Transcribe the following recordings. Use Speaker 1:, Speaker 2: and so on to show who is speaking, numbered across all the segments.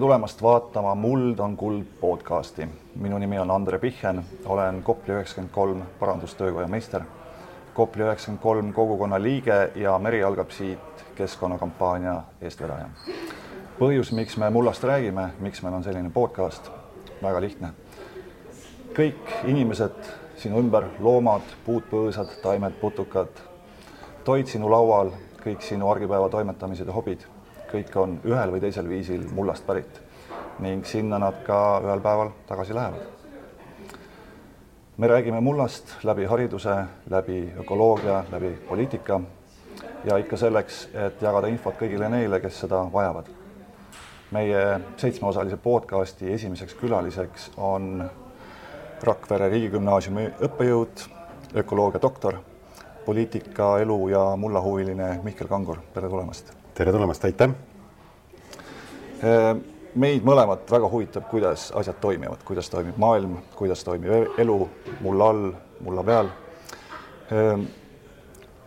Speaker 1: tulemast vaatama Muld on kuld podcasti. minu nimi on Andre Pichen, olen Kopli üheksakümmend kolm parandustöökoja meister, Kopli üheksakümmend kolm kogukonna liige ja Meri algab siit keskkonnakampaania eestvedaja. põhjus, miks me mullast räägime, miks meil on selline podcast, väga lihtne. kõik inimesed sinu ümber, loomad, puudpõõsad, taimed, putukad, toit sinu laual, kõik sinu argipäeva toimetamised ja hobid kõik on ühel või teisel viisil mullast pärit ning sinna nad ka ühel päeval tagasi lähevad. me räägime mullast läbi hariduse, läbi ökoloogia, läbi poliitika ja ikka selleks, et jagada infot kõigile neile, kes seda vajavad. meie seitsmeosalise podcasti esimeseks külaliseks on Rakvere Riigigümnaasiumi õppejõud, ökoloogia doktor, poliitika, elu ja mullahuviline Mihkel Kangur, tere tulemast
Speaker 2: tere tulemast, aitäh.
Speaker 1: Äh, meid mõlemat väga huvitab, kuidas asjad toimivad, kuidas toimib maailm, kuidas toimib elu mulla all, mulla peal. Äh,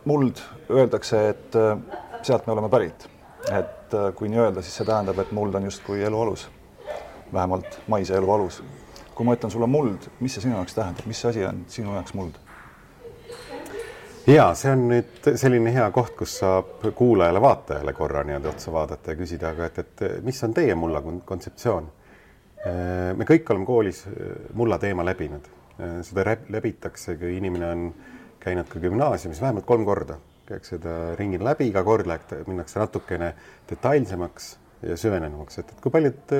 Speaker 1: muld öeldakse, et äh, sealt me oleme pärit, et kui nii öelda, siis see tähendab, et muld on justkui elu alus, vähemalt maise elu alus. kui ma ütlen sulle muld, mis see sinu jaoks tähendab, mis asi on sinu jaoks muld?
Speaker 2: Ja see on nüüd selline hea koht, kus saab kuulajale-vaatajale korra nii-öelda otsa vaadata ja küsida, aga et, et mis on teie mulla kontseptsioon? me kõik oleme koolis mulla teema läbinud, seda läbitakse, kui inimene on käinud ka gümnaasiumis vähemalt kolm korda, käiakse ta ringil läbi, iga kord läheb, minnakse natukene detailsemaks ja süvenenumaks, et, et kui paljud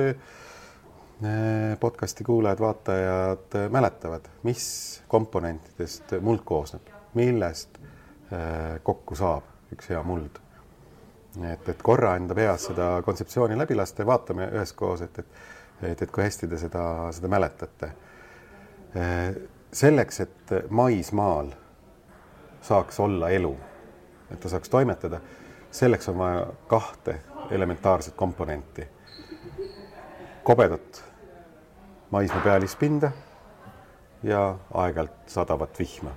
Speaker 2: podcasti kuulajad-vaatajad mäletavad, mis komponentidest muld koosneb? Millest äh, kokku saab üks hea muld. et, et korra enda peas seda kontseptsiooni läbi lasta ja vaatame üheskoos, et, et, et, et kui hästi te seda, seda mäletate. Äh, selleks, et maismaal saaks olla elu, et ta saaks toimetada, selleks on vaja kahte elementaarset komponenti. kobedat maismaa pealispinda ja aeg-ajalt sadavat vihma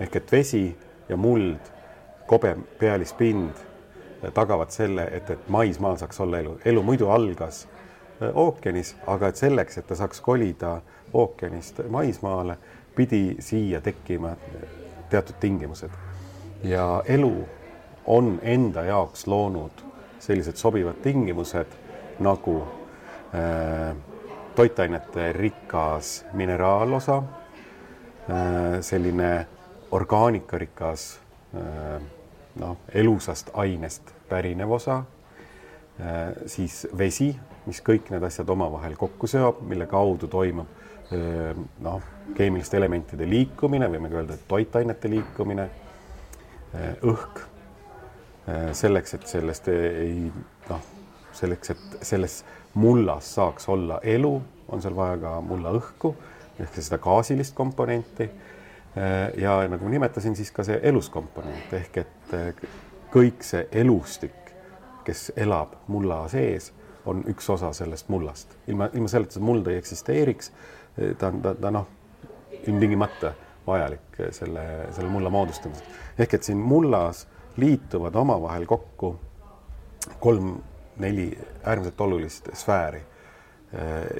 Speaker 2: ehk et vesi ja muld, kobe pealispind tagavad selle, et, et maismaal saaks olla elu. elu muidu algas äh, ookeanis, aga et selleks, et ta saaks kolida ookeanist maismaale, pidi siia tekkima äh, teatud tingimused. ja elu on enda jaoks loonud sellised sobivad tingimused nagu äh, toitainete rikas mineraalosa äh,, selline orgaanikarikas äh, noh, elusast ainest pärinev osa, äh, siis vesi, mis kõik need asjad omavahel kokku seob, mille kaudu toimub äh, noh, keemiliste elementide liikumine, võime ka öelda, et toitainete liikumine, õhk, selleks, et sellest ei noh, selleks, et selles mullas saaks olla elu, on seal vaja ka mulla õhku ehk seda gaasilist komponenti ja nagu ma nimetasin, siis ka see eluskomponent ehk et äh, kõik see elustik, kes elab mulla sees, on üks osa sellest mullast. ilma, ilma selleta see muld ei eksisteeriks. Äh, ta on, ta, ta noh, ilmtingimata vajalik selle, selle mulla moodustamiseks. ehk et siin mullas liituvad omavahel kokku kolm-neli äärmiselt olulist sfääri.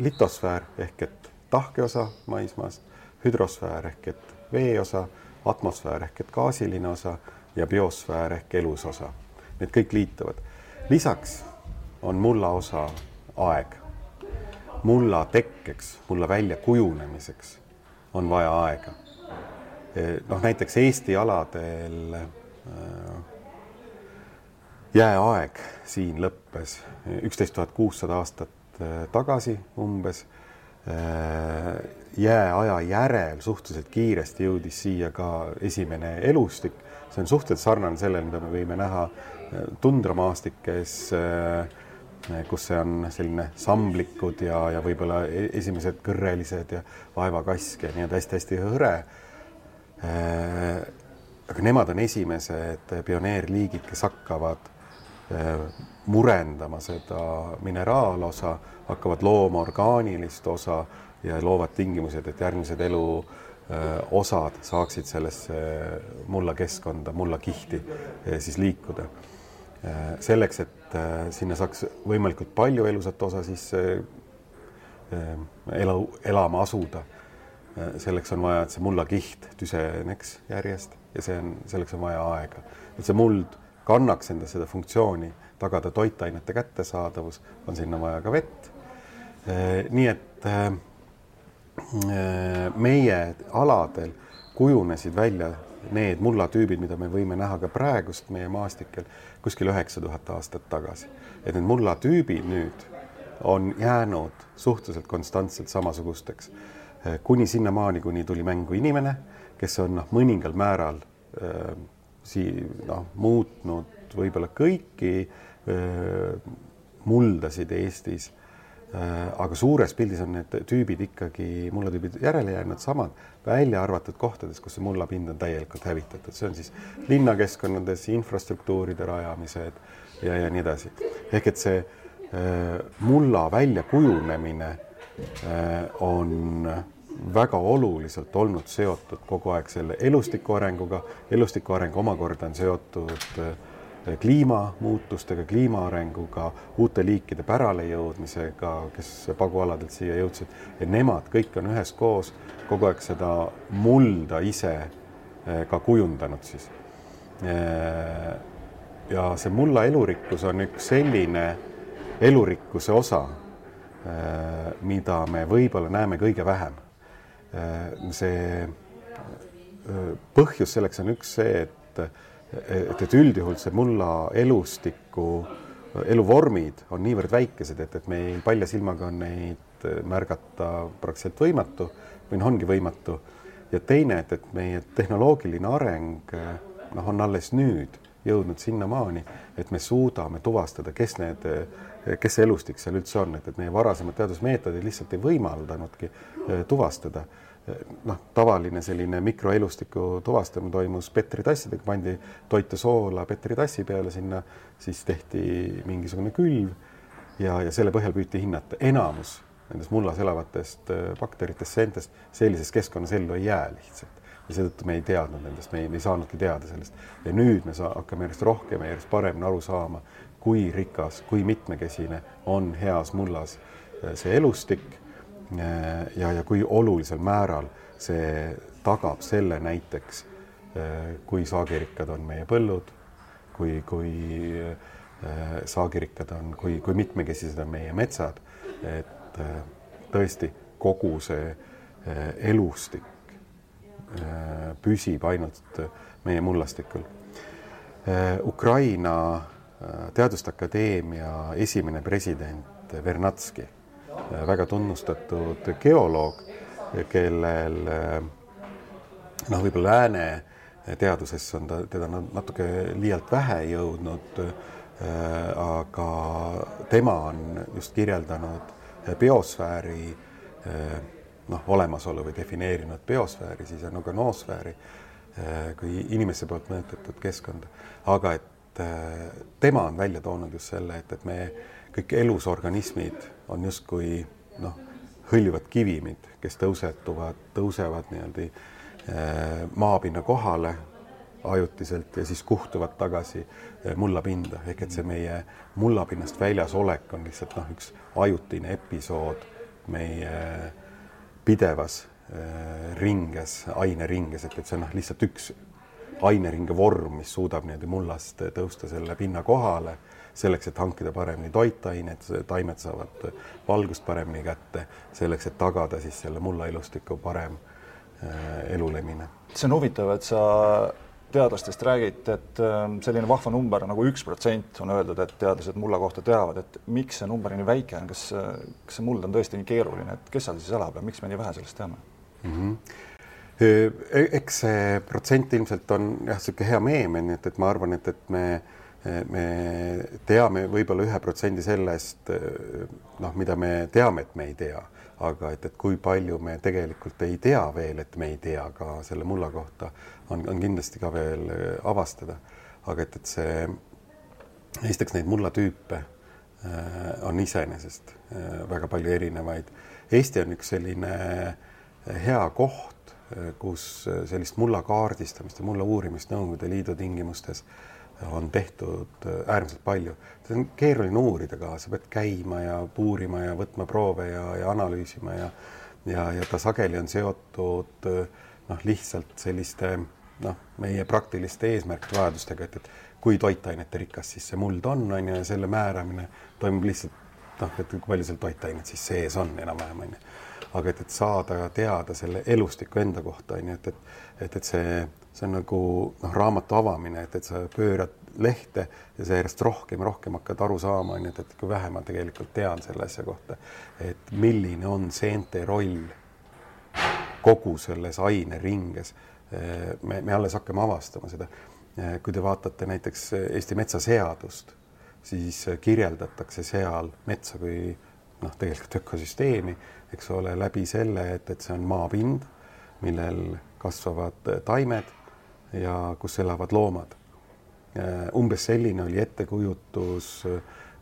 Speaker 2: litosfäär ehk et tahkeosa maismaas, hüdrosfäär ehk et veeosa, atmosfäär ehk et gaasiline osa ja biosfäär ehk elus osa. Need kõik liituvad. lisaks on mulla osa aeg. mulla tekkeks, mulla väljakujunemiseks on vaja aega. noh, näiteks Eesti aladel äh, jääaeg siin lõppes üksteist tuhat kuussada aastat äh, tagasi umbes Äh, jääaja järel suhteliselt kiiresti jõudis siia ka esimene elustik. see on suhteliselt sarnane sellele, mida me võime näha äh, tundramaastikes, äh, kus see on selline samblikud ja, ja võib-olla e-, esimesed kõrrelised ja vaevakask ja nii-öelda hästi-hästi hõre. aga nemad on esimesed pioneerliigid, kes hakkavad murendama seda mineraalosa, hakkavad looma orgaanilist osa ja loovad tingimused, et järgmised elu osad saaksid sellesse mulla keskkonda, mulla kihti siis liikuda. selleks, et äh, sinna saaks võimalikult palju elusat osa äh, elu, elama asuda. selleks on vaja, et see mullakiht tüseneks järjest ja see on, selleks on vaja aega, et see muld kannaks endas seda funktsiooni, tagada toitainete kättesaadavus, on sinna vaja ka vett. nii et meie aladel kujunesid välja need mullatüübid, mida me võime näha ka praegust meie maastikel kuskil üheksa tuhat aastat tagasi. et need mullatüübid nüüd on jäänud suhteliselt konstantselt samasugusteks kuni sinnamaani, kuni tuli mängu inimene, kes on noh, mõningal määral äh, sii-, noh, muutnud võib-olla kõiki äh, muldasid Eestis aga suures pildis on need tüübid ikkagi, mullatüübid järele jäänud samad, välja arvatud kohtades, kus see mullapind on täielikult hävitatud, see on siis linnakeskkondades infrastruktuuride rajamised ja, ja nii edasi. ehk et see äh, mulla väljakujunemine äh, on väga oluliselt olnud seotud kogu aeg selle elustiku arenguga, elustiku areng omakorda on seotud äh, kliimamuutustega, kliima arenguga, uute liikide pärale jõudmisega, kes pagualadelt siia jõudsid ja nemad kõik on üheskoos kogu aeg seda mulda ise eh, ka kujundanud siis. Eh, ja see mulla elurikkus on üks selline elurikkuse osa, mida me võib-olla näeme kõige vähem. see põhjus selleks on üks see, et et, et üldjuhul see mulla elustiku eluvormid on niivõrd väikesed, et, et meil palja silmaga on neid märgata praktiliselt võimatu või noh, ongi võimatu. ja teine, et, et meie tehnoloogiline areng noh, on alles nüüd jõudnud sinnamaani, et me suudame tuvastada, kes need, kes see elustik seal üldse on, et, et meie varasemad teadusmeetodid lihtsalt ei võimaldanudki tuvastada noh, tavaline selline mikroelustiku tuvastamine toimus petritassidega, pandi toitu soola petritassi peale sinna, siis tehti mingisugune külv ja, ja selle põhjal püüti hinnata. enamus nendest mullas elavatest äh, bakteritest, seentest sellises keskkonnas ellu ei jää lihtsalt ja seetõttu me ei teadnud nendest, me ei, me ei saanudki teada sellest. ja nüüd me saa, hakkame järjest rohkem ja järjest paremini aru saama, kui rikas, kui mitmekesine on heas mullas äh, see elustik ja, ja kui olulisel määral see tagab selle näiteks, äh, kui saagirikkad on meie põllud, kui, kui äh, saagirikkad on, kui, kui mitmekesised on meie metsad, et tõesti kogu see elustik püsib ainult meie mullastikul. Ukraina Teaduste Akadeemia esimene president Vernatski Äh, väga tunnustatud geoloog, kellel noh, võib-olla lääne teadusesse on ta, teda natuke liialt vähe jõudnud, aga tema on just kirjeldanud biosfääri noh, olemasolu või defineerinud biosfääri, siis on ka noosfääri kui inimese poolt mõjutatud keskkonda, aga et tema on välja toonud just selle, et, et me kõik elusorganismid on justkui noh, hõljuvad kivimid, kes tõusetuvad, tõusevad niimoodi äh, maapinna kohale ajutiselt ja siis kuhtuvad tagasi äh, mullapinda, ehk et see meie mullapinnast väljas olek on lihtsalt noh, üks ajutine episood meie pidevas äh, ringes, aineringes, et, et see on noh, lihtsalt üks aineringe vorm, mis suudab niimoodi mullast tõusta selle pinna kohale selleks, et hankida paremini toitained, taimed saavad valgust paremini kätte, selleks, et tagada siis selle mullaelustiku parem äh, elulemine.
Speaker 1: see on huvitav, et sa teadlastest räägid, et äh, selline vahva number nagu üks protsent on öeldud, et teadlased mulla kohta teavad, et miks see number nii väike on, kas, kas see muld on tõesti nii keeruline, et kes seal siis elab ja miks me nii vähe sellest teame mm? -hmm
Speaker 2: eks see protsent ilmselt on jah, niisugune hea meem, nii et, et ma arvan, et, et me me teame võib-olla ühe protsendi sellest, noh, mida me teame, et me ei tea, aga et, et kui palju me tegelikult ei tea veel, et me ei tea ka selle mulla kohta, on, on kindlasti ka veel avastada. aga et, et see, esiteks neid mullatüüpe äh, on iseenesest äh, väga palju erinevaid. Eesti on üks selline hea koht, kus sellist mulla kaardistamist ja mulla uurimist Nõukogude Liidu tingimustes on tehtud äärmiselt palju. seda on keeruline uurida ka, sa pead käima ja puurima ja võtma proove ja, ja analüüsima ja ja, ja ta sageli on seotud noh, lihtsalt selliste noh, meie praktiliste eesmärkide vajadustega, et, et kui toitainete rikas siis see muld on, on ju, ja selle määramine toimub lihtsalt noh, et kui palju seal toitainet siis sees on enam-vähem, on ju. aga et, et saada teada selle elustiku enda kohta, on ju, et, et, et, et see, see on nagu noh, raamatu avamine, et, et sa pöörad lehte ja sa järjest rohkem rohkem hakkad aru saama, on ju, et, et kui vähe ma tegelikult tean selle asja kohta, et milline on seente roll kogu selles aineringes me, me alles hakkame avastama seda. kui te vaatate näiteks Eesti metsaseadust, siis kirjeldatakse seal metsa kui noh, tegelikult ökosüsteemi, eks ole, läbi selle, et, et see on maapind, millel kasvavad taimed ja kus elavad loomad. umbes selline oli ettekujutus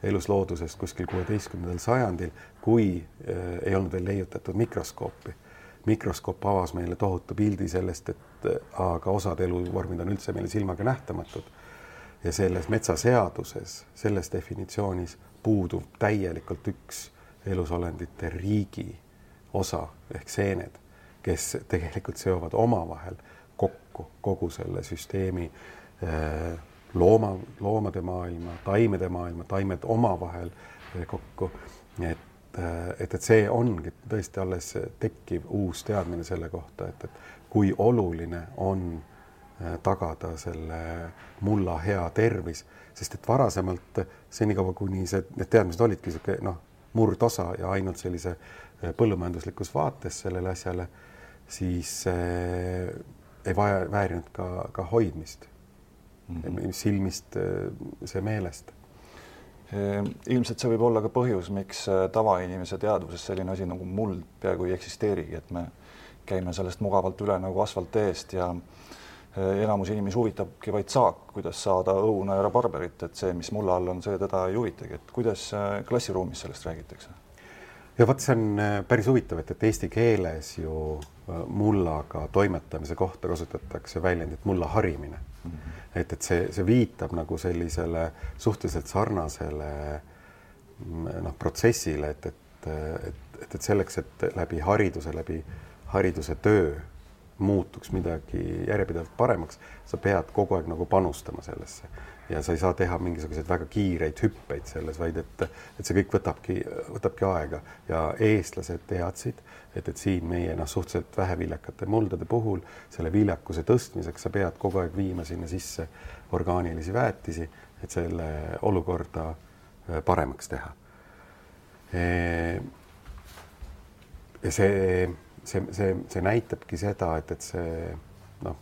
Speaker 2: elusloodusest kuskil kuueteistkümnendal sajandil, kui ei olnud veel leiutatud mikroskoopi mikroskoop avas meile tohutu pildi sellest, et aga osad eluvormid on üldse meile silmaga nähtamatud. ja selles metsaseaduses, selles definitsioonis puudub täielikult üks elusolendite riigi osa ehk seened, kes tegelikult seovad omavahel kokku kogu selle süsteemi eh, looma, loomade maailma, taimede maailma, taimed omavahel eh, kokku. et et, et see ongi tõesti alles tekkiv uus teadmine selle kohta, et, et kui oluline on tagada selle mulla hea tervis, sest et varasemalt senikaua, kuni see, need teadmised olidki niisugune noh, murdosa ja ainult sellise põllumajanduslikus vaates sellele asjale, siis ei vaja, väärinud ka, ka hoidmist mm, -hmm. silmist, see meelest
Speaker 1: Ehm, ilmselt see võib olla ka põhjus, miks äh, tavainimese teadvuses selline asi nagu muld peaaegu ei eksisteerigi, et me käime sellest mugavalt üle nagu asfaltteest ja äh, enamus inimesi huvitabki vaid saak, kuidas saada õuna ja rabarberit, et see, mis mulla all on, see teda ei huvitagi, et kuidas äh, klassiruumis sellest räägitakse?
Speaker 2: Ja vot see on päris huvitav, et, et eesti keeles ju mullaga toimetamise kohta kasutatakse väljendit mulla harimine mm. -hmm et, et see, see viitab nagu sellisele suhteliselt sarnasele noh, protsessile, et, et, et, et, et selleks, et läbi hariduse, läbi hariduse töö muutuks midagi järjepidevalt paremaks, sa pead kogu aeg nagu panustama sellesse ja sa ei saa teha mingisuguseid väga kiireid hüppeid selles, vaid et, et see kõik võtabki, võtabki aega. Ja eestlased teadsid, et, et siin meie noh, suhteliselt väheviljakate muldade puhul selle viljakuse tõstmiseks sa pead kogu aeg viima sinna sisse orgaanilisi väetisi, et selle olukorda äh, paremaks teha. ja see, see, see, see näitabki seda, et, et see noh,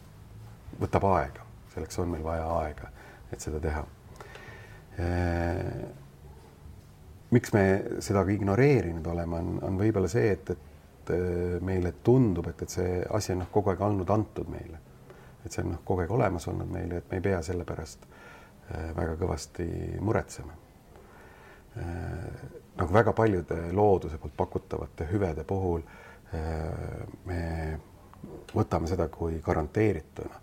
Speaker 2: võtab aega, selleks on meil vaja aega, et seda teha miks me seda ka ignoreerinud oleme, on, on võib-olla see, et, et äh, meile tundub, et, et see asi on noh, kogu aeg olnud antud meile. et see on noh, kogu aeg olemas olnud meile, et me ei pea selle pärast äh, väga kõvasti muretsema. Äh, nagu väga paljude looduse poolt pakutavate hüvede puhul me võtame seda kui garanteerituna.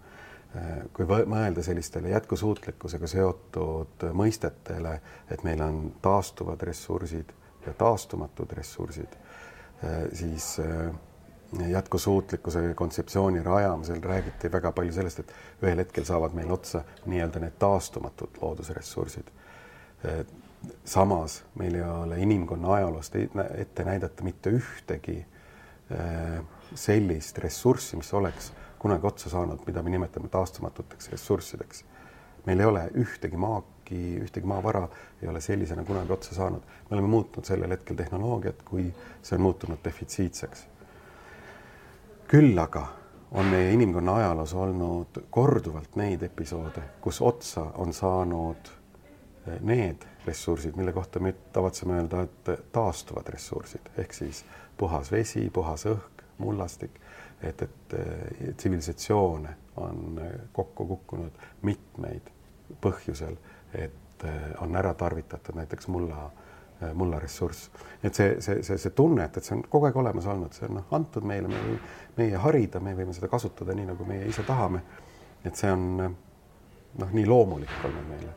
Speaker 2: Kui mõelda sellistele jätkusuutlikkusega seotud mõistetele, et meil on taastuvad ressursid ja taastumatud ressursid Äh, siis äh, jätkusuutlikkuse kontseptsiooni rajamisel räägiti väga palju sellest, et ühel hetkel saavad meil otsa nii-öelda need taastumatud loodusressursid. Äh, samas meil ei ole inimkonna ajaloost ette näidata mitte ühtegi sellist ressurssi, mis oleks kunagi otsa saanud, mida me nimetame taastumatuteks ressurssideks. meil ei ole ühtegi maak ühtegi, maavara ei ole sellisena kunagi otsa saanud. me oleme muutnud sellel hetkel tehnoloogiat, kui see on muutunud defitsiitseks. küll aga on meie inimkonna ajaloos olnud korduvalt neid episoode, kus otsa on saanud eh, need ressursid, mille kohta me tavatseme öelda, et taastuvad ressursid ehk siis puhas vesi, puhas õhk, mullastik, et, et eh, tsivilisatsioone on eh, kokku kukkunud mitmeid põhjusel et äh, on ära tarvitatud näiteks mulla, mulla ressurss. et see, see, see, see tunne, et, et see on kogu aeg olemas olnud, see on noh, antud meile, meie harida, me võime seda kasutada nii, nagu meie ise tahame. et see on noh, nii loomulik olnud meile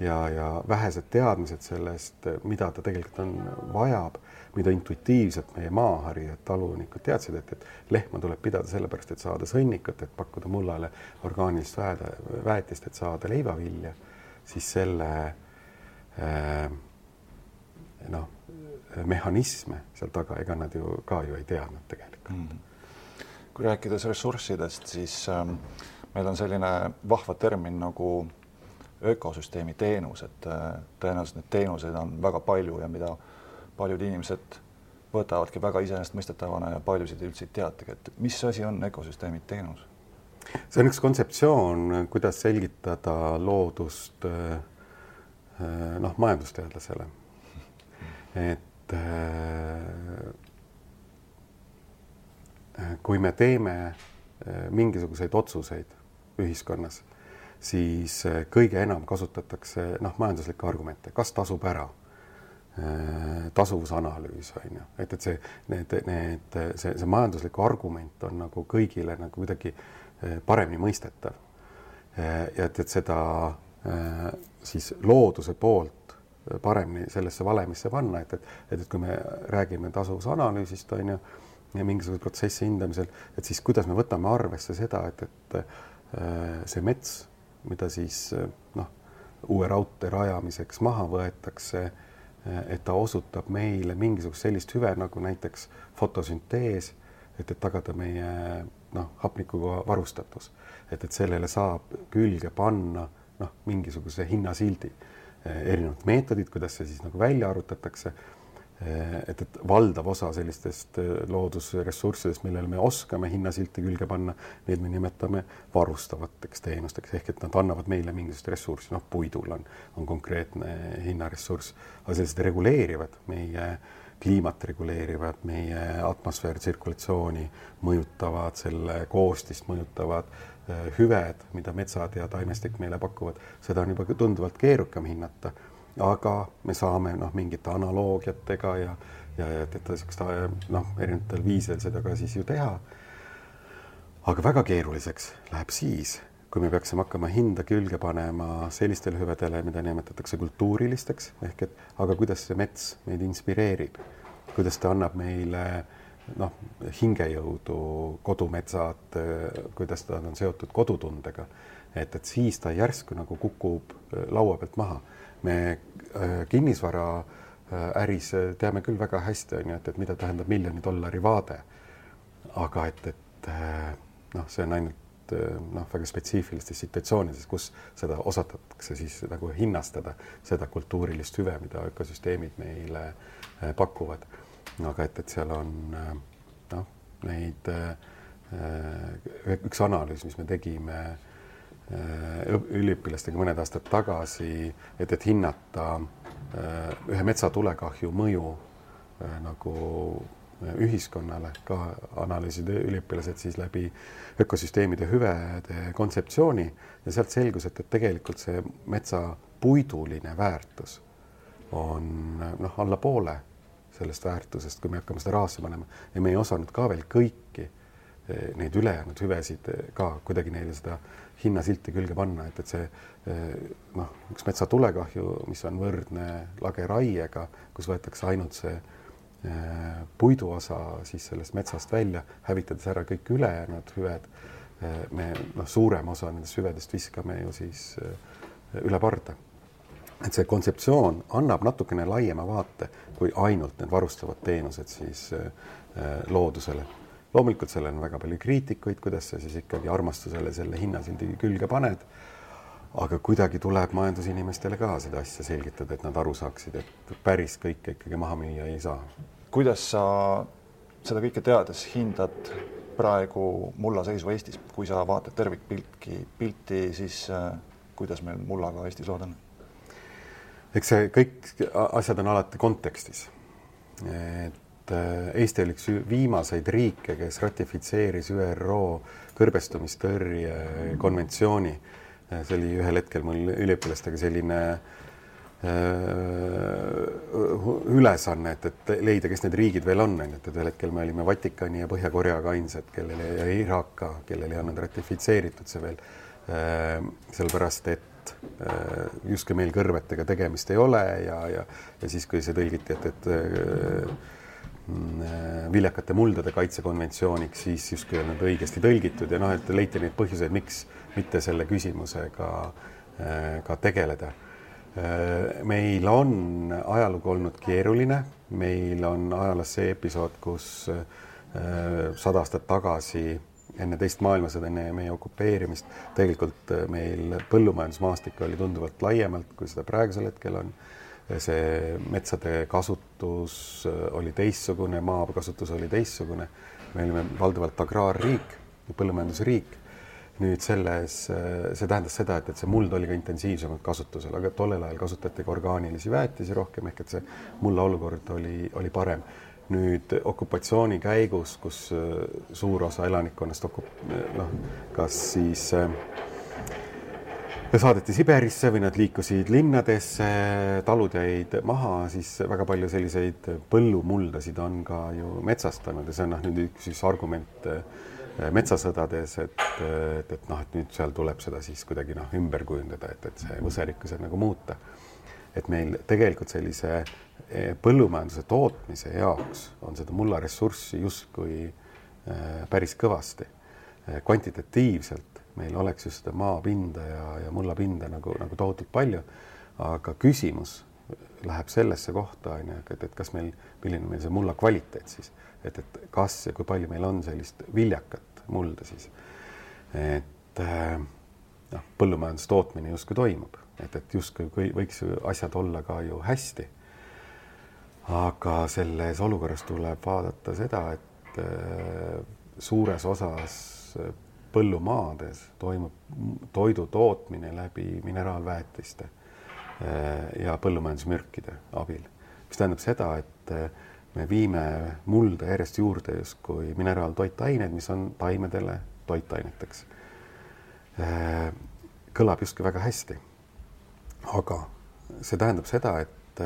Speaker 2: ja, ja vähesed teadmised sellest, mida ta tegelikult on, vajab, mida intuitiivselt meie maaharijad, talunikud teadsid, et, et lehma tuleb pidada sellepärast, et saada sõnnikut, et pakkuda mullale orgaanilist väeda, väetist, et saada leivavilja, siis selle äh, noh, mehhanisme seal taga, ega nad ju ka ju ei teadnud tegelikult mm.
Speaker 1: kui rääkides ressurssidest, siis ähm, meil on selline vahva termin nagu ökosüsteemi teenus, et äh, tõenäoliselt neid teenuseid on väga palju ja mida paljud inimesed võtavadki väga iseenesestmõistetavana ja paljusid üldse ei teatagi, et mis asi on ökosüsteemi teenus?
Speaker 2: see on üks kontseptsioon, kuidas selgitada loodust äh, äh, noh, majandusteadlasele. et kui me teeme mingisuguseid otsuseid ühiskonnas siis eh, kõige enam kasutatakse noh, majanduslikke argumente, kas tasub ära? Eh, tasuvusanalüüs on ju, et, et see, need, need, see, see majanduslik argument on nagu kõigile nagu kuidagi eh, paremini mõistetav. ja et, et seda siis looduse poolt paremini sellesse valemisse panna, et, et, et, et kui me räägime tasuvusanalüüsist on ju ja mingisuguse protsessi hindamisel, et siis kuidas me võtame arvesse seda, et, et see mets mida siis noh, uue raudtee rajamiseks maha võetakse, et ta osutab meile mingisugust sellist hüve nagu näiteks fotosüntees, et, et tagada meie noh, hapnikuga varustatus, et, et sellele saab külge panna noh, mingisuguse hinnasildi, erinevad meetodid, kuidas see siis nagu välja arvutatakse. Eh, et, et valdav osa sellistest eh, loodusressurssidest, millele me oskame hinnasilti külge panna, neid me nimetame varustavateks teenusteks. Ehk et nad annavad meile mingisugust ressurssi, noh, puidul on, on konkreetne hinnaressurss, aga sellised reguleerivad meie kliimat reguleerivad, meie atmosfääri tsirkulatsiooni mõjutavad, selle koostist mõjutavad eh, hüved, mida metsad ja taimestik meile pakuvad, seda on juba tunduvalt keerukam hinnata aga me saame noh, mingite analoogiatega ja, ja, ja niisugust noh, erinevatel viisidel seda ka siis ju teha. aga väga keeruliseks läheb siis, kui me peaksime hakkama hinda külge panema sellistele hüvedele, mida nimetatakse kultuurilisteks. Ehk et aga kuidas see mets meid inspireerib, kuidas ta annab meile noh, hingejõudu, kodumetsad, kuidas ta on seotud kodutundega, et, et siis ta järsku nagu kukub laua pealt maha me äh, kinnisvaraäris äh, teame küll väga hästi, on ju, et, et mida tähendab miljoni dollari vaade. aga et, et äh, noh, see on ainult noh, väga spetsiifilistes situatsioonides, kus seda osatakse siis nagu hinnastada, seda kultuurilist hüve, mida ökosüsteemid meile pakuvad. aga et, et seal on noh, neid üks analüüs, mis me tegime Äh, üliõpilastega mõned aastad tagasi, et, et hinnata äh, ühe metsatulekahju mõju äh, nagu ühiskonnale, ka analüüsida üliõpilased siis läbi ökosüsteemide hüvede kontseptsiooni ja sealt selgus, et, et tegelikult see metsa puiduline väärtus on noh, alla poole sellest väärtusest, kui me hakkame seda rahasse panema. Ja me ei osanud ka veel kõiki neid ülejäänud hüvesid ka kuidagi neile seda hinnasilti külge panna, et, et see noh, üks metsatulekahju, mis on võrdne lageraiega, kus võetakse ainult see puiduosa siis sellest metsast välja, hävitades ära kõik ülejäänud hüved. me noh, suurem osa nendest hüvedest viskame ju siis üle parda. et see kontseptsioon annab natukene laiema vaate kui ainult need varustavad teenused siis loodusele loomulikult sellel on väga palju kriitikuid, kuidas sa siis ikkagi armastusele selle hinnasildi külge paned. aga kuidagi tuleb majandusinimestele ka seda asja selgitada, et nad aru saaksid, et päris kõike ikkagi maha müüa ei saa.
Speaker 1: kuidas sa seda kõike teades hindad praegu mulla seisu Eestis, kui sa vaatad tervikpilti, pilti, siis äh, kuidas meil mullaga Eestis lood on?
Speaker 2: eks see kõik asjad on alati kontekstis. et et äh, Eesti oli üks viimaseid riike, kes ratifitseeris ÜRO kõrbestumistõrje konventsiooni. Äh, see oli ühel hetkel mul üliõpilastega selline äh, ülesanne, et, et leida, kes need riigid veel on, on ju, et ühel hetkel me olime Vatikani ja Põhja-Koreaga ainsad, kellel ja Iraak ka, kellel ei olnud ratifitseeritud see veel sellepärast et justkui meil kõrvetega tegemist ei ole ja, ja, ja siis, kui see tõlgiti, et, et viljakate muldade kaitsekonventsiooniks, siis justkui ei olnud õigesti tõlgitud ja noh, et leiti neid põhjuseid, miks mitte selle küsimusega ka tegeleda meil on ajalugu olnud keeruline, meil on ajaloos see episood, kus äh, sada aastat tagasi enne teist maailmasõda, enne meie okupeerimist, tegelikult äh, meil põllumajandusmaastik oli tunduvalt laiemalt, kui seda praegusel hetkel on. See metsade kasutus äh, oli teistsugune, maa kasutus oli teistsugune. me olime valdavalt agraarriik, põllumajandusriik nüüd selles, see tähendas seda, et, et see muld oli ka intensiivsemalt kasutusel, aga tollel ajal kasutati ka orgaanilisi väetisi rohkem ehk et see mulla olukord oli, oli parem. nüüd okupatsiooni käigus, kus äh, suur osa elanikkonnast okup-, noh, kas siis äh, saadeti Siberisse või nad liikusid linnadesse, talud jäid maha, siis väga palju selliseid põllumuldasid on ka ju metsastanud ja see on noh, nüüd üks siis argument Äh, metsasõdades, et, et, et noh, et nüüd seal tuleb seda siis kuidagi noh, ümber kujundada, et, et see võserikkus nagu muuta. et meil tegelikult sellise eh, põllumajanduse tootmise jaoks on seda mullaressurssi justkui äh, päris kõvasti. Kvantitatiivselt meil oleks just seda maapinda ja, ja mullapinda nagu, nagu tohutult palju, aga küsimus läheb sellesse kohta, on ju, et, et kas meil, milline meil see mulla kvaliteet siis, et, et kas ja kui palju meil on sellist viljakat mulda siis. et äh, noh, põllumajandustootmine justkui toimub, et, et justkui võiks ju asjad olla ka ju hästi. aga selles olukorras tuleb vaadata seda, et äh, suures osas põllumaades toimub toidu tootmine läbi mineraalväetiste äh, ja põllumajandusmürkide abil, mis tähendab seda, et me viime mulda järjest juurde justkui mineraaltoitained, mis on taimedele toitaineteks. Äh, kõlab justkui väga hästi. aga see tähendab seda, et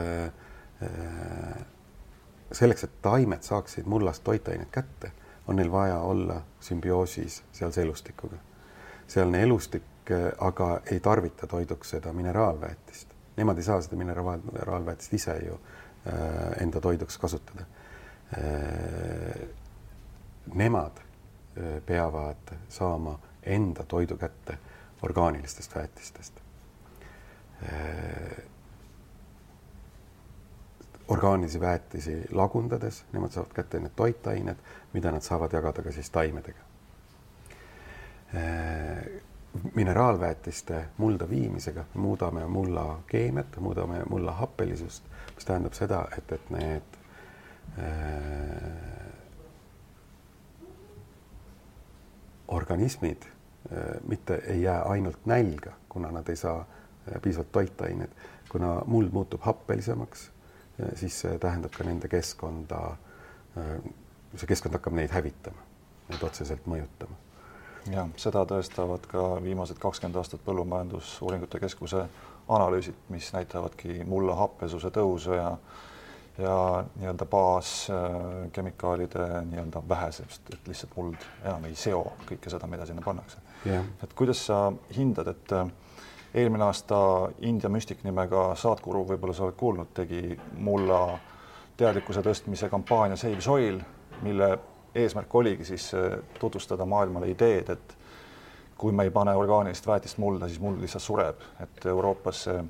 Speaker 2: selleks, et taimed saaksid mullast toitainet kätte, on neil vaja olla sümbioosis sealse elustikuga. sealne elustik äh, aga ei tarvita toiduks seda mineraalväetist. Nemad ei saa seda mineraalväetist ise ju äh, Äh, enda toiduks kasutada. Äh, nemad äh, peavad saama enda toidu kätte orgaanilistest väetistest. Orgaanilisi väetisi lagundades, nemad saavad kätte need toitained, mida nad saavad jagada ka siis taimedega. Mineraalväetiste mulda viimisega muudame mulla keemiat, muudame mulla happelisust, mis tähendab seda, et, et need äh, organismid äh, mitte ei jää ainult nälga, kuna nad ei saa äh, piisavalt toitaineid, kuna muld muutub happelisemaks äh,, siis see tähendab ka nende keskkonda äh,, see keskkond hakkab neid hävitama, neid otseselt mõjutama.
Speaker 1: Jah, seda tõestavad ka viimased kakskümmend aastat Põllumajandusuuringute Keskuse analüüsid, mis näitavadki mulla happesuse tõusu ja ja nii-öelda baaskemikaalide nii-öelda vähesest, et lihtsalt muld enam ei seo kõike seda, mida sinna pannakse.
Speaker 2: Yeah..
Speaker 1: et kuidas sa hindad, et äh, eelmine aasta India müstik nimega Saadguru, võib-olla sa oled kuulnud, tegi mulla teadlikkuse tõstmise kampaania Save Soil, mille eesmärk oligi siis äh, tutvustada maailmale ideed, et kui me ei pane orgaanilist väetist mulda, siis muld lihtsalt sureb, et Euroopas see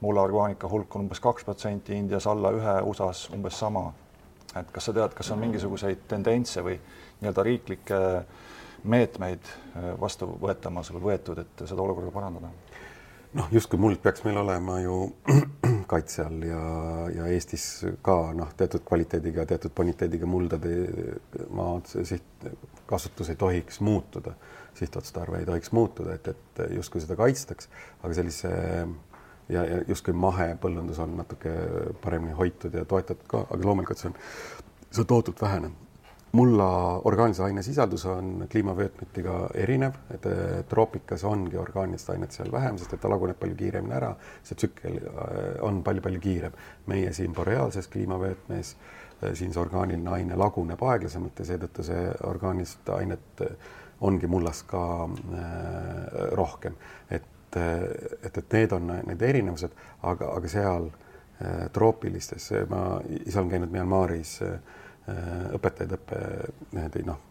Speaker 1: mulla orgaanika hulk on umbes kaks protsenti, Indias alla ühe, USA-s umbes sama. et kas sa tead, kas on mingisuguseid tendentse või nii-öelda riiklikke meetmeid äh, vastu võetamas või võetud, et seda olukorda parandada?
Speaker 2: Noh, justkui muld peaks meil olema ju kaitse all ja, ja Eestis ka noh, teatud kvaliteediga, teatud boniteediga muldade maa sihtkasutus ei tohiks muutuda, sihtotstarve ei tohiks muutuda, et, et justkui seda kaitstaks, aga sellise ja, ja justkui mahepõllundus on natuke paremini hoitud ja toetatud ka, aga loomulikult see on, see on tohutult vähenenud mulla orgaanilise aine sisaldus on kliimavöötmetiga erinev, et troopikas ongi orgaanilist ainet seal vähem, sest et ta laguneb palju kiiremini ära, see tsükkel äh, on palju-palju kiirem. meie siin boreaalses kliimavöötmes, äh, siin see orgaaniline aine laguneb aeglasemalt ja seetõttu see orgaanilist ainet äh, ongi mullas ka rohkem, et, et, et need on need erinevused, aga, aga seal troopilistes, ma ise olen käinud Myanmaris õpetajaid õppe noh,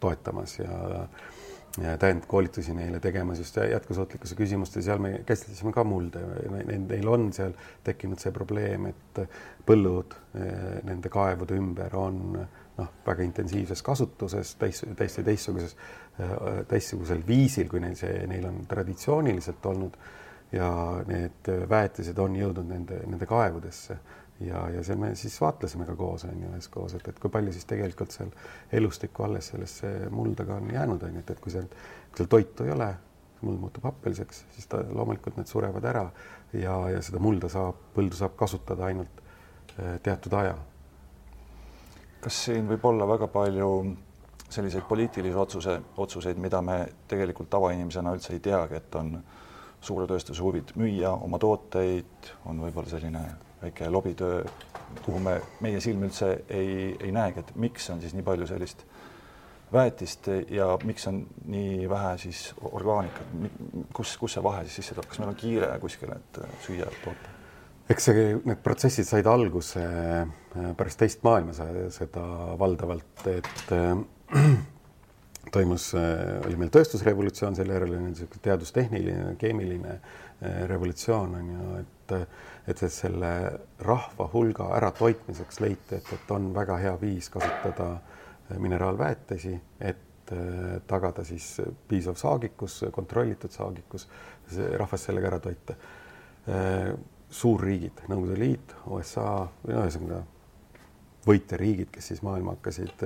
Speaker 2: toetamas ja täiendkoolitusi neile tegemas just jätkusuutlikkuse küsimustes, seal me käsitlesime ka mulde, neil on seal tekkinud see probleem, et põllud eh, nende kaevude ümber on noh, väga intensiivses kasutuses, täis, täiesti teistsuguses, eh, teistsugusel viisil, kui neil see, neil on traditsiooniliselt olnud. Ja need väetised on jõudnud nende, nende kaevudesse ja, ja seal me siis vaatlesime ka koos on ju üheskoos, et, et kui palju siis tegelikult seal elustikku alles sellesse mulda ka on jäänud on ju, et, et kui seal, kui seal toitu ei ole, muld muutub happeliseks, siis ta loomulikult need surevad ära ja, ja seda mulda saab, põldu saab kasutada ainult eh, teatud aja.
Speaker 1: kas siin võib olla väga palju selliseid poliitilisi otsuse, otsuseid, mida me tegelikult tavainimesena üldse ei teagi, et on suure tööstuse huvid müüa oma tooteid, on võib-olla selline väike lobitöö, kuhu me, meie silm üldse ei, ei näegi, et miks on siis nii palju sellist väetist ja miks on nii vähe siis orgaanikat, kus, kus see vahe siis sisse tuleb, kas meil on kiire kuskil, et süüa toota?
Speaker 2: eks see, need protsessid said alguse äh, pärast teist maailmasõda valdavalt, et äh, toimus, äh, oli meil tööstusrevolutsioon, selle järel oli niisugune teadustehniline, keemiline revolutsioon on ju, et et, et selle rahva hulga äratoitmiseks leiti, et, et on väga hea viis kasutada äh, mineraalväetisi, et äh, tagada siis piisav saagikus, kontrollitud saagikus, rahvast sellega ära toita. Äh, suurriigid, Nõukogude Liit, USA no ühesõnaga võitjariigid, kes siis maailma hakkasid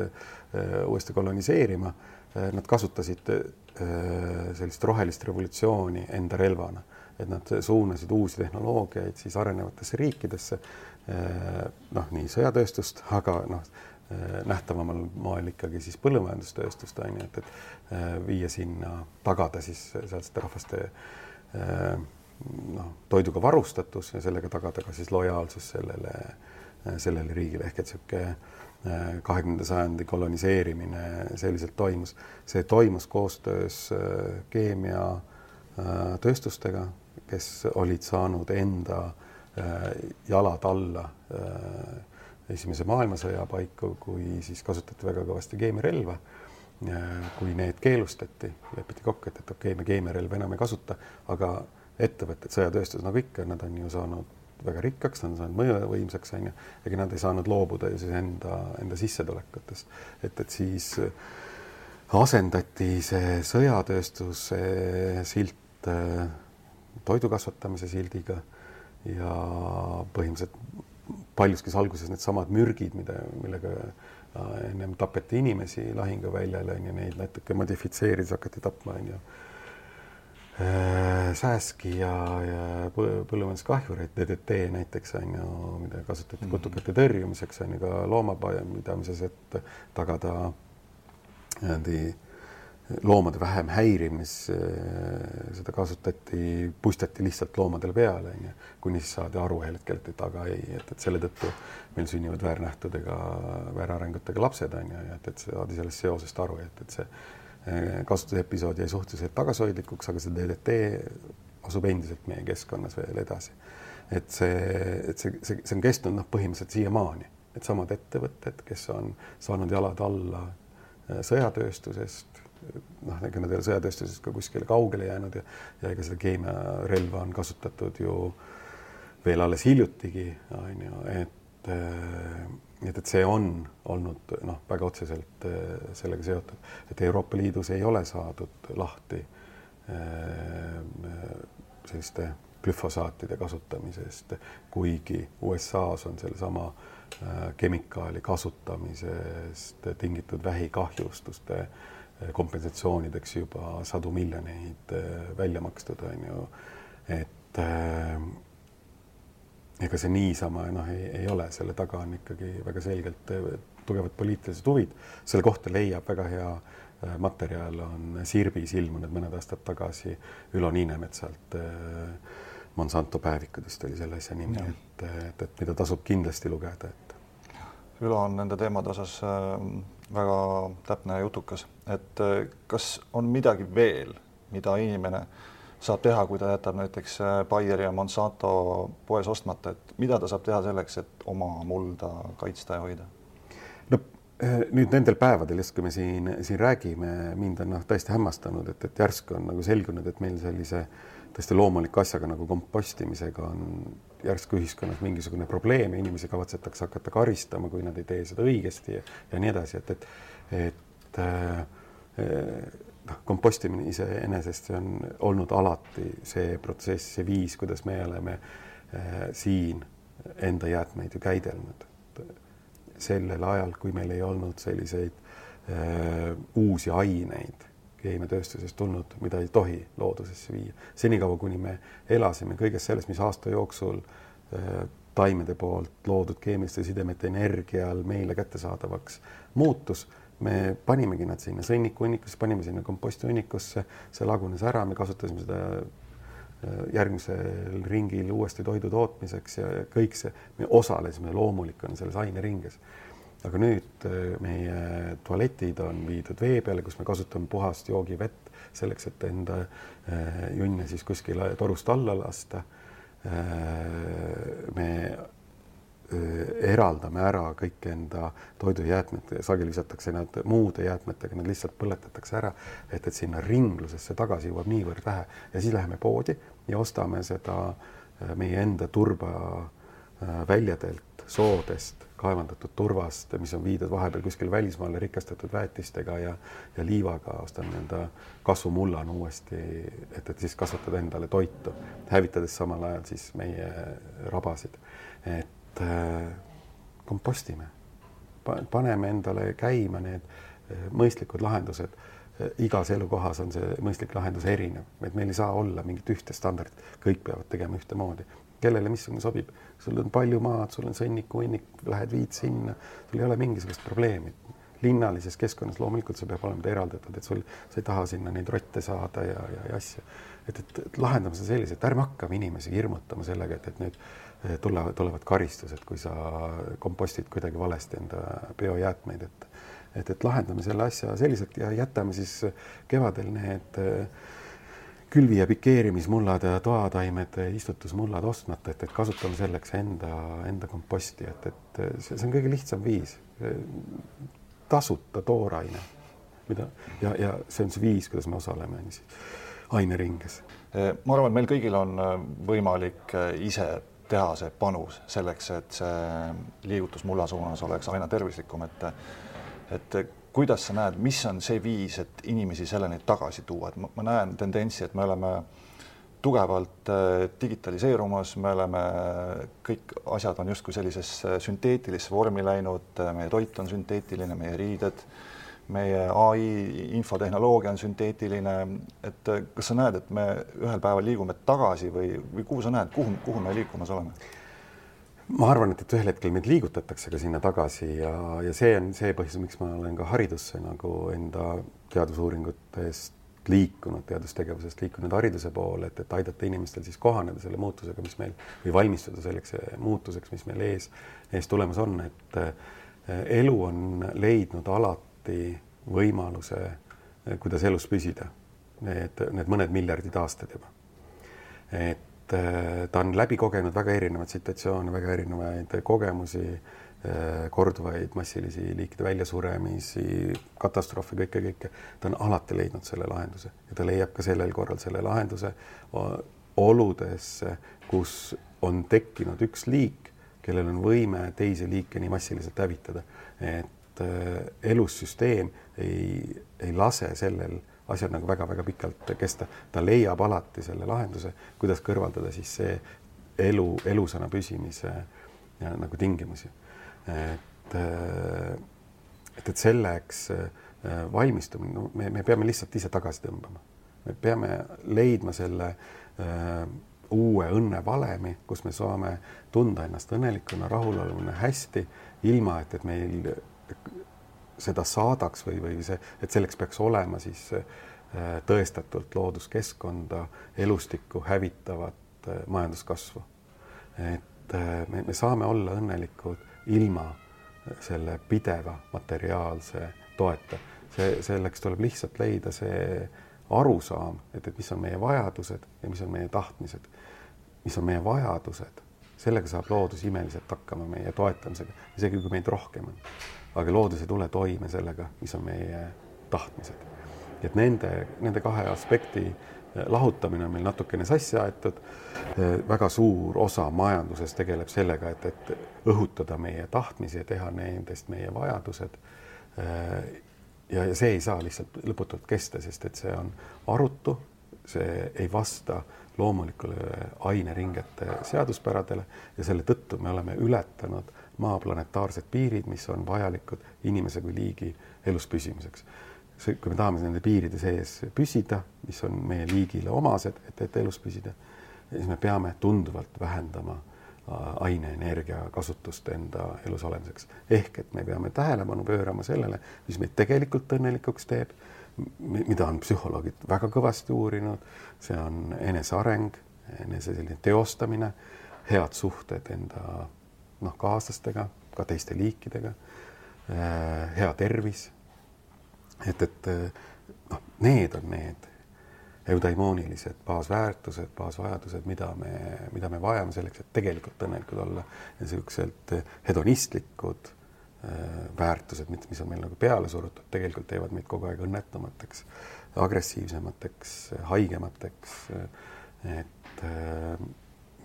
Speaker 2: uuesti koloniseerima, nad kasutasid sellist rohelist revolutsiooni enda relvana et nad suunasid uusi tehnoloogiaid siis arenevatesse riikidesse. Eh, noh, nii sõjatööstust, aga noh, eh, nähtavamal moel ikkagi siis põllumajandustööstust on ju, et, et eh, viia sinna, tagada siis sealsete rahvaste noh, toiduga varustatus ja sellega tagada ka siis lojaalsus sellele, sellele riigile ehk et niisugune kahekümnenda sajandi koloniseerimine selliselt toimus. see toimus koostöös keemiatööstustega, kes olid saanud enda äh, jalad alla äh, esimese maailmasõja paiku, kui siis kasutati väga kõvasti keemiarelva. Äh, kui need keelustati, lepiti kokku, et, et okei okay,, me keemiarelva enam ei kasuta, aga ettevõtted, sõjatööstus nagu ikka, nad on ju saanud väga rikkaks, nad on saanud mõjuvõimsaks, on ju, ega nad ei saanud loobuda ju siis enda, enda sissetulekutest. et, et siis asendati see sõjatööstuse silt toidu kasvatamise sildiga ja põhimõtteliselt paljuski alguses needsamad mürgid, mida, millega äh, ennem tapeti inimesi lahinguväljal on ju, neid natuke modifitseerides hakati tapma on ju. Äh, sääski ja, ja põllumajanduskahjureid, DDT näiteks on ju, mida kasutati putukate tõrjumiseks on ju ka loomapidamises, et tagada niimoodi äh, loomade vähem häirimis, seda kasutati, puistati lihtsalt loomadele peale, onju, kuni siis saadi aru ühel hetkel, et aga ei, et, et selle tõttu meil sünnivad väärnähtudega, väärarengutega lapsed onju, et, et saadi sellest seosest aru, et, et see eh, kasutusepisood jäi suhteliselt tagasihoidlikuks, aga see DDT asub endiselt meie keskkonnas veel edasi. et see, et see, see, see on kestnud noh, põhimõtteliselt siiamaani, needsamad ettevõtted, kes on saanud jalad alla eh, sõjatööstusest noh, ega nad ei ole sõjatööstusest ka kuskile kaugele jäänud ja, ja ega seda keemiarelva on kasutatud ju veel alles hiljutigi, on ju, et et, et see on olnud noh, väga otseselt äh, sellega seotud, et Euroopa Liidus ei ole saadud lahti äh, selliste glüfosaatide kasutamisest, kuigi USA-s on sellesama äh, kemikaali kasutamisest tingitud vähikahjustuste äh, kompensatsioonideks juba sadu miljoneid äh, välja makstud, on ju. et äh, ega see niisama noh, ei, ei ole, selle taga on ikkagi väga selgelt äh, tugevad poliitilised huvid. selle kohta leiab väga hea materjal on Sirbis ilmunud mõned aastad tagasi Ülo Niinemetsalt Monsanto päevikutest oli selle asja nimi, et, et, et mida tasub kindlasti lugeda, et
Speaker 1: Ülo on nende teemade osas väga täpne ja jutukas, et äh, kas on midagi veel, mida inimene saab teha, kui ta jätab näiteks äh, Bayeri ja Monsanto poes ostmata, et mida ta saab teha selleks, et oma mulda kaitsta ja hoida?
Speaker 2: no äh, nüüd nendel päevadel, just kui me siin, siin räägime, mind on noh, tõesti hämmastanud, et, et järsku on nagu selgunud, et meil sellise tõesti loomuliku asjaga nagu kompostimisega on järsku ühiskonnas mingisugune probleem ja inimesi kavatsetakse hakata karistama, kui nad ei tee seda õigesti ja, ja nii edasi, et, et, et äh, noh, kompostimine iseenesest see on olnud alati see protsess, see viis, kuidas me oleme äh, siin enda jäätmeid ju käidelnud. sellel ajal, kui meil ei olnud selliseid äh, uusi aineid keemiatööstusest tulnud, mida ei tohi loodusesse viia. senikaua, kuni me elasime kõigest sellest, mis aasta jooksul äh, taimede poolt loodud keemiliste sidemete energial meile kättesaadavaks muutus me panimegi nad sinna sõnnikuhunnikusse, panime sinna kompostihunnikusse, see lagunes ära, me kasutasime seda äh, järgmisel ringil uuesti toidu tootmiseks ja kõik see, me osalesime loomulikuna selles aineringes. Aga nüüd äh, meie tualetid on viidud vee peale, kus me kasutame puhast joogivett selleks, et enda äh, junne siis kuskile torust alla lasta. me Äh, eraldame ära kõik enda toidujäätmed, sageli visatakse nad muude jäätmetega, need lihtsalt põletatakse ära, et, et sinna ringlusesse tagasi jõuab niivõrd vähe ja siis läheme poodi ja ostame seda meie enda turba väljadelt, soodest, kaevandatud turvast, mis on viidud vahepeal kuskil välismaale rikastatud väetistega ja, ja liivaga, ostan enda kasvumullana uuesti, et, et siis kasvatada endale toitu, hävitades samal ajal siis meie rabasid. et äh, kompostime, paneme endale käima need äh, mõistlikud lahendused. Äh, igas elukohas on see mõistlik lahendus erinev, et meil ei saa olla mingit ühte standardit, kõik peavad tegema ühtemoodi. Kellele missugune sobib, sul on palju maad, sul on sõnniku hunnik, lähed viid sinna, sul ei ole mingisugust probleemi. Linnalises keskkonnas loomulikult see peab olema eraldatud, et sul, sa ei taha sinna neid rotte saada ja, ja, ja asju. et, et, et lahendame seda selliselt, ärme hakkame inimesi hirmutama sellega, et, et nüüd tulevad, tulevad karistused, kui sa kompostid kuidagi valesti enda biojäätmeid, et et, et lahendame selle asja selliselt ja jätame siis kevadel need äh, külvi- ja pikeerimismullad ja toataimed, istutusmullad ostmata, et, et kasutame selleks enda, enda komposti, et, et see, see on kõige lihtsam viis. tasuta tooraine, mida ja, ja see on see viis, kuidas me osaleme aineringes.
Speaker 1: ma arvan, et meil kõigil on võimalik ise teha see panus selleks, et see liigutus mulla suunas oleks aina tervislikum, et et kuidas sa näed, mis on see viis, et inimesi selleni tagasi tuua, et ma, ma näen tendentsi, et me oleme tugevalt äh, digitaliseerumas, me oleme, kõik asjad on justkui sellisesse sünteetilisse vormi läinud, meie toit on sünteetiline, meie riided meie ai infotehnoloogia on sünteetiline, et kas sa näed, et me ühel päeval liigume tagasi või, või kuhu sa näed, kuhu, kuhu me liikumas oleme?
Speaker 2: Ma arvan, et, et ühel hetkel meid liigutatakse ka sinna tagasi ja, ja see on see põhjus, miks ma olen ka haridusse nagu enda teadusuuringutest liikunud, teadustegevusest liikunud hariduse poole, et, et aidata inimestel siis kohaneda selle muutusega, mis meil või valmistuda selleks muutuseks, mis meil ees, ees tulemas on, et elu on leidnud alati võimaluse, kuidas elus püsida. Need, need mõned miljardid aastad juba. et äh, ta on läbi kogenud väga erinevaid situatsioone, väga erinevaid kogemusi, äh, korduvaid massilisi liikide väljasuremisi, katastroofe, kõike, kõike. ta on alati leidnud selle lahenduse ja ta leiab ka sellel korral selle lahenduse oludes, kus on tekkinud üks liik, kellel on võime teisi liike nii massiliselt hävitada. et et äh, elussüsteem ei, ei lase sellel asjal nagu väga-väga pikalt kesta, ta leiab alati selle lahenduse, kuidas kõrvaldada siis see elu, elusana püsimise ja, nagu tingimusi. et, äh, et, et selleks äh, valmistumine, no me, me peame lihtsalt ise tagasi tõmbama. me peame leidma selle äh, uue õnnevalemi, kus me saame tunda ennast õnnelikuna, rahulolevana, hästi, ilma et, et meil seda saadaks või, või see, et selleks peaks olema siis äh, tõestatult looduskeskkonda, elustikku hävitavat äh, majanduskasvu. et äh, me, me saame olla õnnelikud ilma selle pideva materiaalse toeta. see, selleks tuleb lihtsalt leida see arusaam, et, et mis on meie vajadused ja mis on meie tahtmised. mis on meie vajadused, sellega saab loodus imeliselt hakkama meie toetamisega, isegi kui meid rohkem on. Aga loodus ei tule toime sellega, mis on meie tahtmised. et nende, nende kahe aspekti lahutamine on meil natukene sassi aetud. väga suur osa majanduses tegeleb sellega, et, et õhutada meie tahtmisi ja teha nendest meie vajadused. ja, ja see ei saa lihtsalt lõputult kesta, sest et see on arutu, see ei vasta loomulikule aineringete seaduspäradele ja selle tõttu me oleme ületanud maa planetaarsed piirid, mis on vajalikud inimese kui liigi elus püsimiseks see, kui me tahame nende piiride sees püsida, mis on meie liigile omased, et, et elus püsida, siis me peame tunduvalt vähendama äh, aineenergia kasutust enda elus olemiseks. ehk et me peame tähelepanu pöörama sellele, mis meid tegelikult õnnelikuks teeb, mida on psühholoogid väga kõvasti uurinud, see on eneseareng, enese selline teostamine, head suhted enda noh, kaaslastega, ka teiste liikidega, äh, hea tervis et, et noh, need on need eudaimoonilised baasväärtused, baasvajadused, mida me, mida me vajame selleks, et tegelikult õnnelikud olla ja niisugused hedonistlikud äh, väärtused, mis on meil nagu peale surutud, tegelikult teevad meid kogu aeg õnnetumateks, agressiivsemateks, haigemateks. et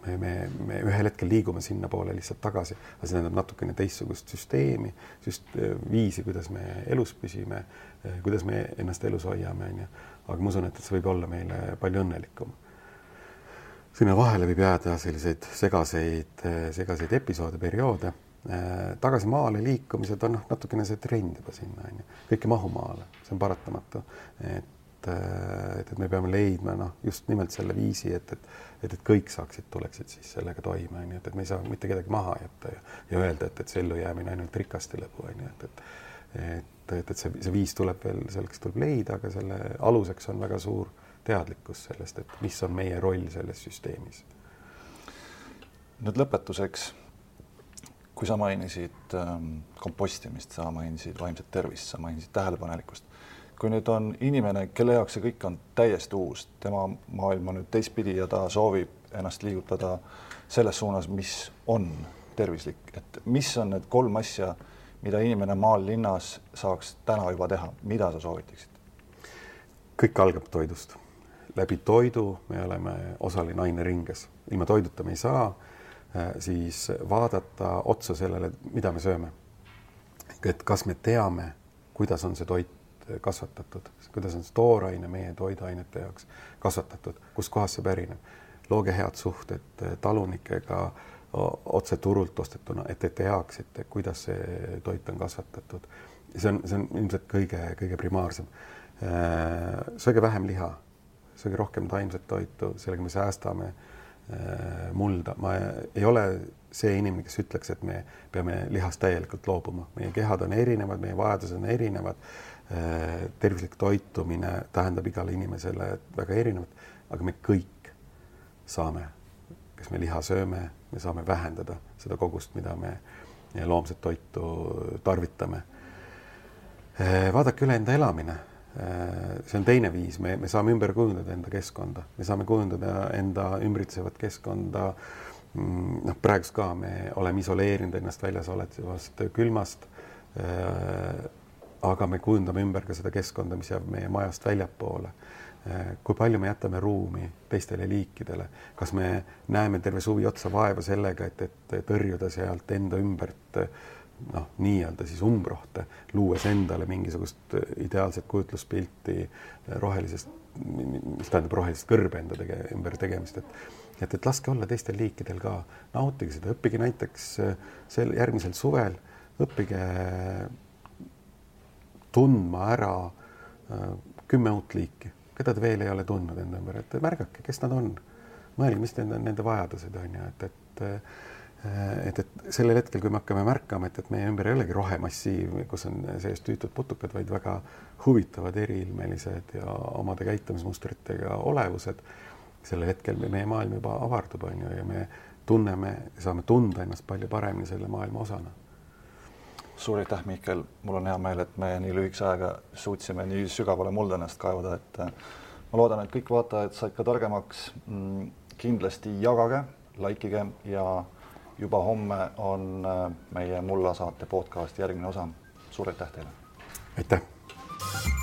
Speaker 2: me, me, me ühel hetkel liigume sinnapoole lihtsalt tagasi, aga see tähendab natukene teistsugust süsteemi, süst-, viisi, kuidas me elus püsime, kuidas me ennast elus hoiame, onju. aga ma usun, et, et see võib olla meile palju õnnelikum. sinna vahele võib jääda selliseid segaseid, segaseid episoode, perioode. tagasi maale liikumised on noh, natukene see trend juba sinna onju, kõik ei mahu maale, see on paratamatu, et et, et me peame leidma noh, just nimelt selle viisi, et, et et, et kõik saaksid, tuleksid siis sellega toime, onju, et, et me ei saa mitte kedagi maha jätta ja, ja öelda, et, et see ellujäämine ainult rikaste lõbu, onju, et, et et, et, et see, see viis tuleb veel, selleks tuleb leida, aga selle aluseks on väga suur teadlikkus sellest, et mis on meie roll selles süsteemis.
Speaker 1: nüüd lõpetuseks, kui sa mainisid ähm, kompostimist, sa mainisid vaimset tervist, sa mainisid tähelepanelikkust kui nüüd on inimene, kelle jaoks see kõik on täiesti uus, tema maailm on nüüd teistpidi ja ta soovib ennast liigutada selles suunas, mis on tervislik, et mis on need kolm asja, mida inimene maal linnas saaks täna juba teha, mida sa soovitaksid?
Speaker 2: kõik algab toidust. läbi toidu me oleme osaline aineringes, ilma toiduta me ei saa, äh, siis vaadata otsa sellele, mida me sööme. et kas me teame, kuidas on see toit kasvatatud, kuidas on tooraine meie toiduainete jaoks kasvatatud, kustkohast see pärineb. looge head suhted talunikega otse turult ostetuna, et te teaksite, kuidas see toit on kasvatatud. see on, see on ilmselt kõige-kõige primaarsem. sööge vähem liha, sööge rohkem taimset toitu, sellega me säästame mulda. ma ei ole see inimene, kes ütleks, et me peame lihast täielikult loobuma, meie kehad on erinevad, meie vajadused on erinevad tervislik toitumine tähendab igale inimesele väga erinevat, aga me kõik saame, kes me liha sööme, me saame vähendada seda kogust, mida me loomset toitu tarvitame. Äh, vaadake üle enda elamine. Äh, see on teine viis, me, me saame ümber kujundada enda keskkonda, me saame kujundada enda ümbritsevat keskkonda. Mm, noh, praegust ka me oleme isoleerinud ennast väljas olevast külmast aga me kujundame ümber ka seda keskkonda, mis jääb meie majast väljapoole. kui palju me jätame ruumi teistele liikidele, kas me näeme terve suvi otsa vaeva sellega, et, et tõrjuda sealt enda ümbert noh, nii-öelda siis umbrohte, luues endale mingisugust ideaalset kujutluspilti rohelisest, mis tähendab rohelist kõrbe enda tege, ümber tegemist, et et, et laske olla teistel liikidel ka, nautige seda, õppige näiteks sel järgmisel suvel, õppige tundma ära äh, kümme uut liiki, keda te veel ei ole tundnud enda ümber, et märgake, kes nad on. mõelge, mis nende, nende vajadused on ju, et, et äh, et, et sellel hetkel, kui me hakkame märkama, et, et meie ümber ei olegi rohemassiiv, kus on sees tüütud putukad, vaid väga huvitavad eriilmelised ja omade käitumismustritega olevused, sellel hetkel meie maailm juba avardub, on ju, ja me tunneme, saame tunda ennast palju paremini selle maailma osana
Speaker 1: suur aitäh, Mihkel, mul on hea meel, et me nii lühikese ajaga suutsime nii sügavale mulda ennast kaevada, et äh, ma loodan, et kõik vaatajad said ka targemaks. Mm, kindlasti jagage, like ige ja juba homme on äh, meie Mulla saate podcasti järgmine osa. suur aitäh teile!
Speaker 2: aitäh!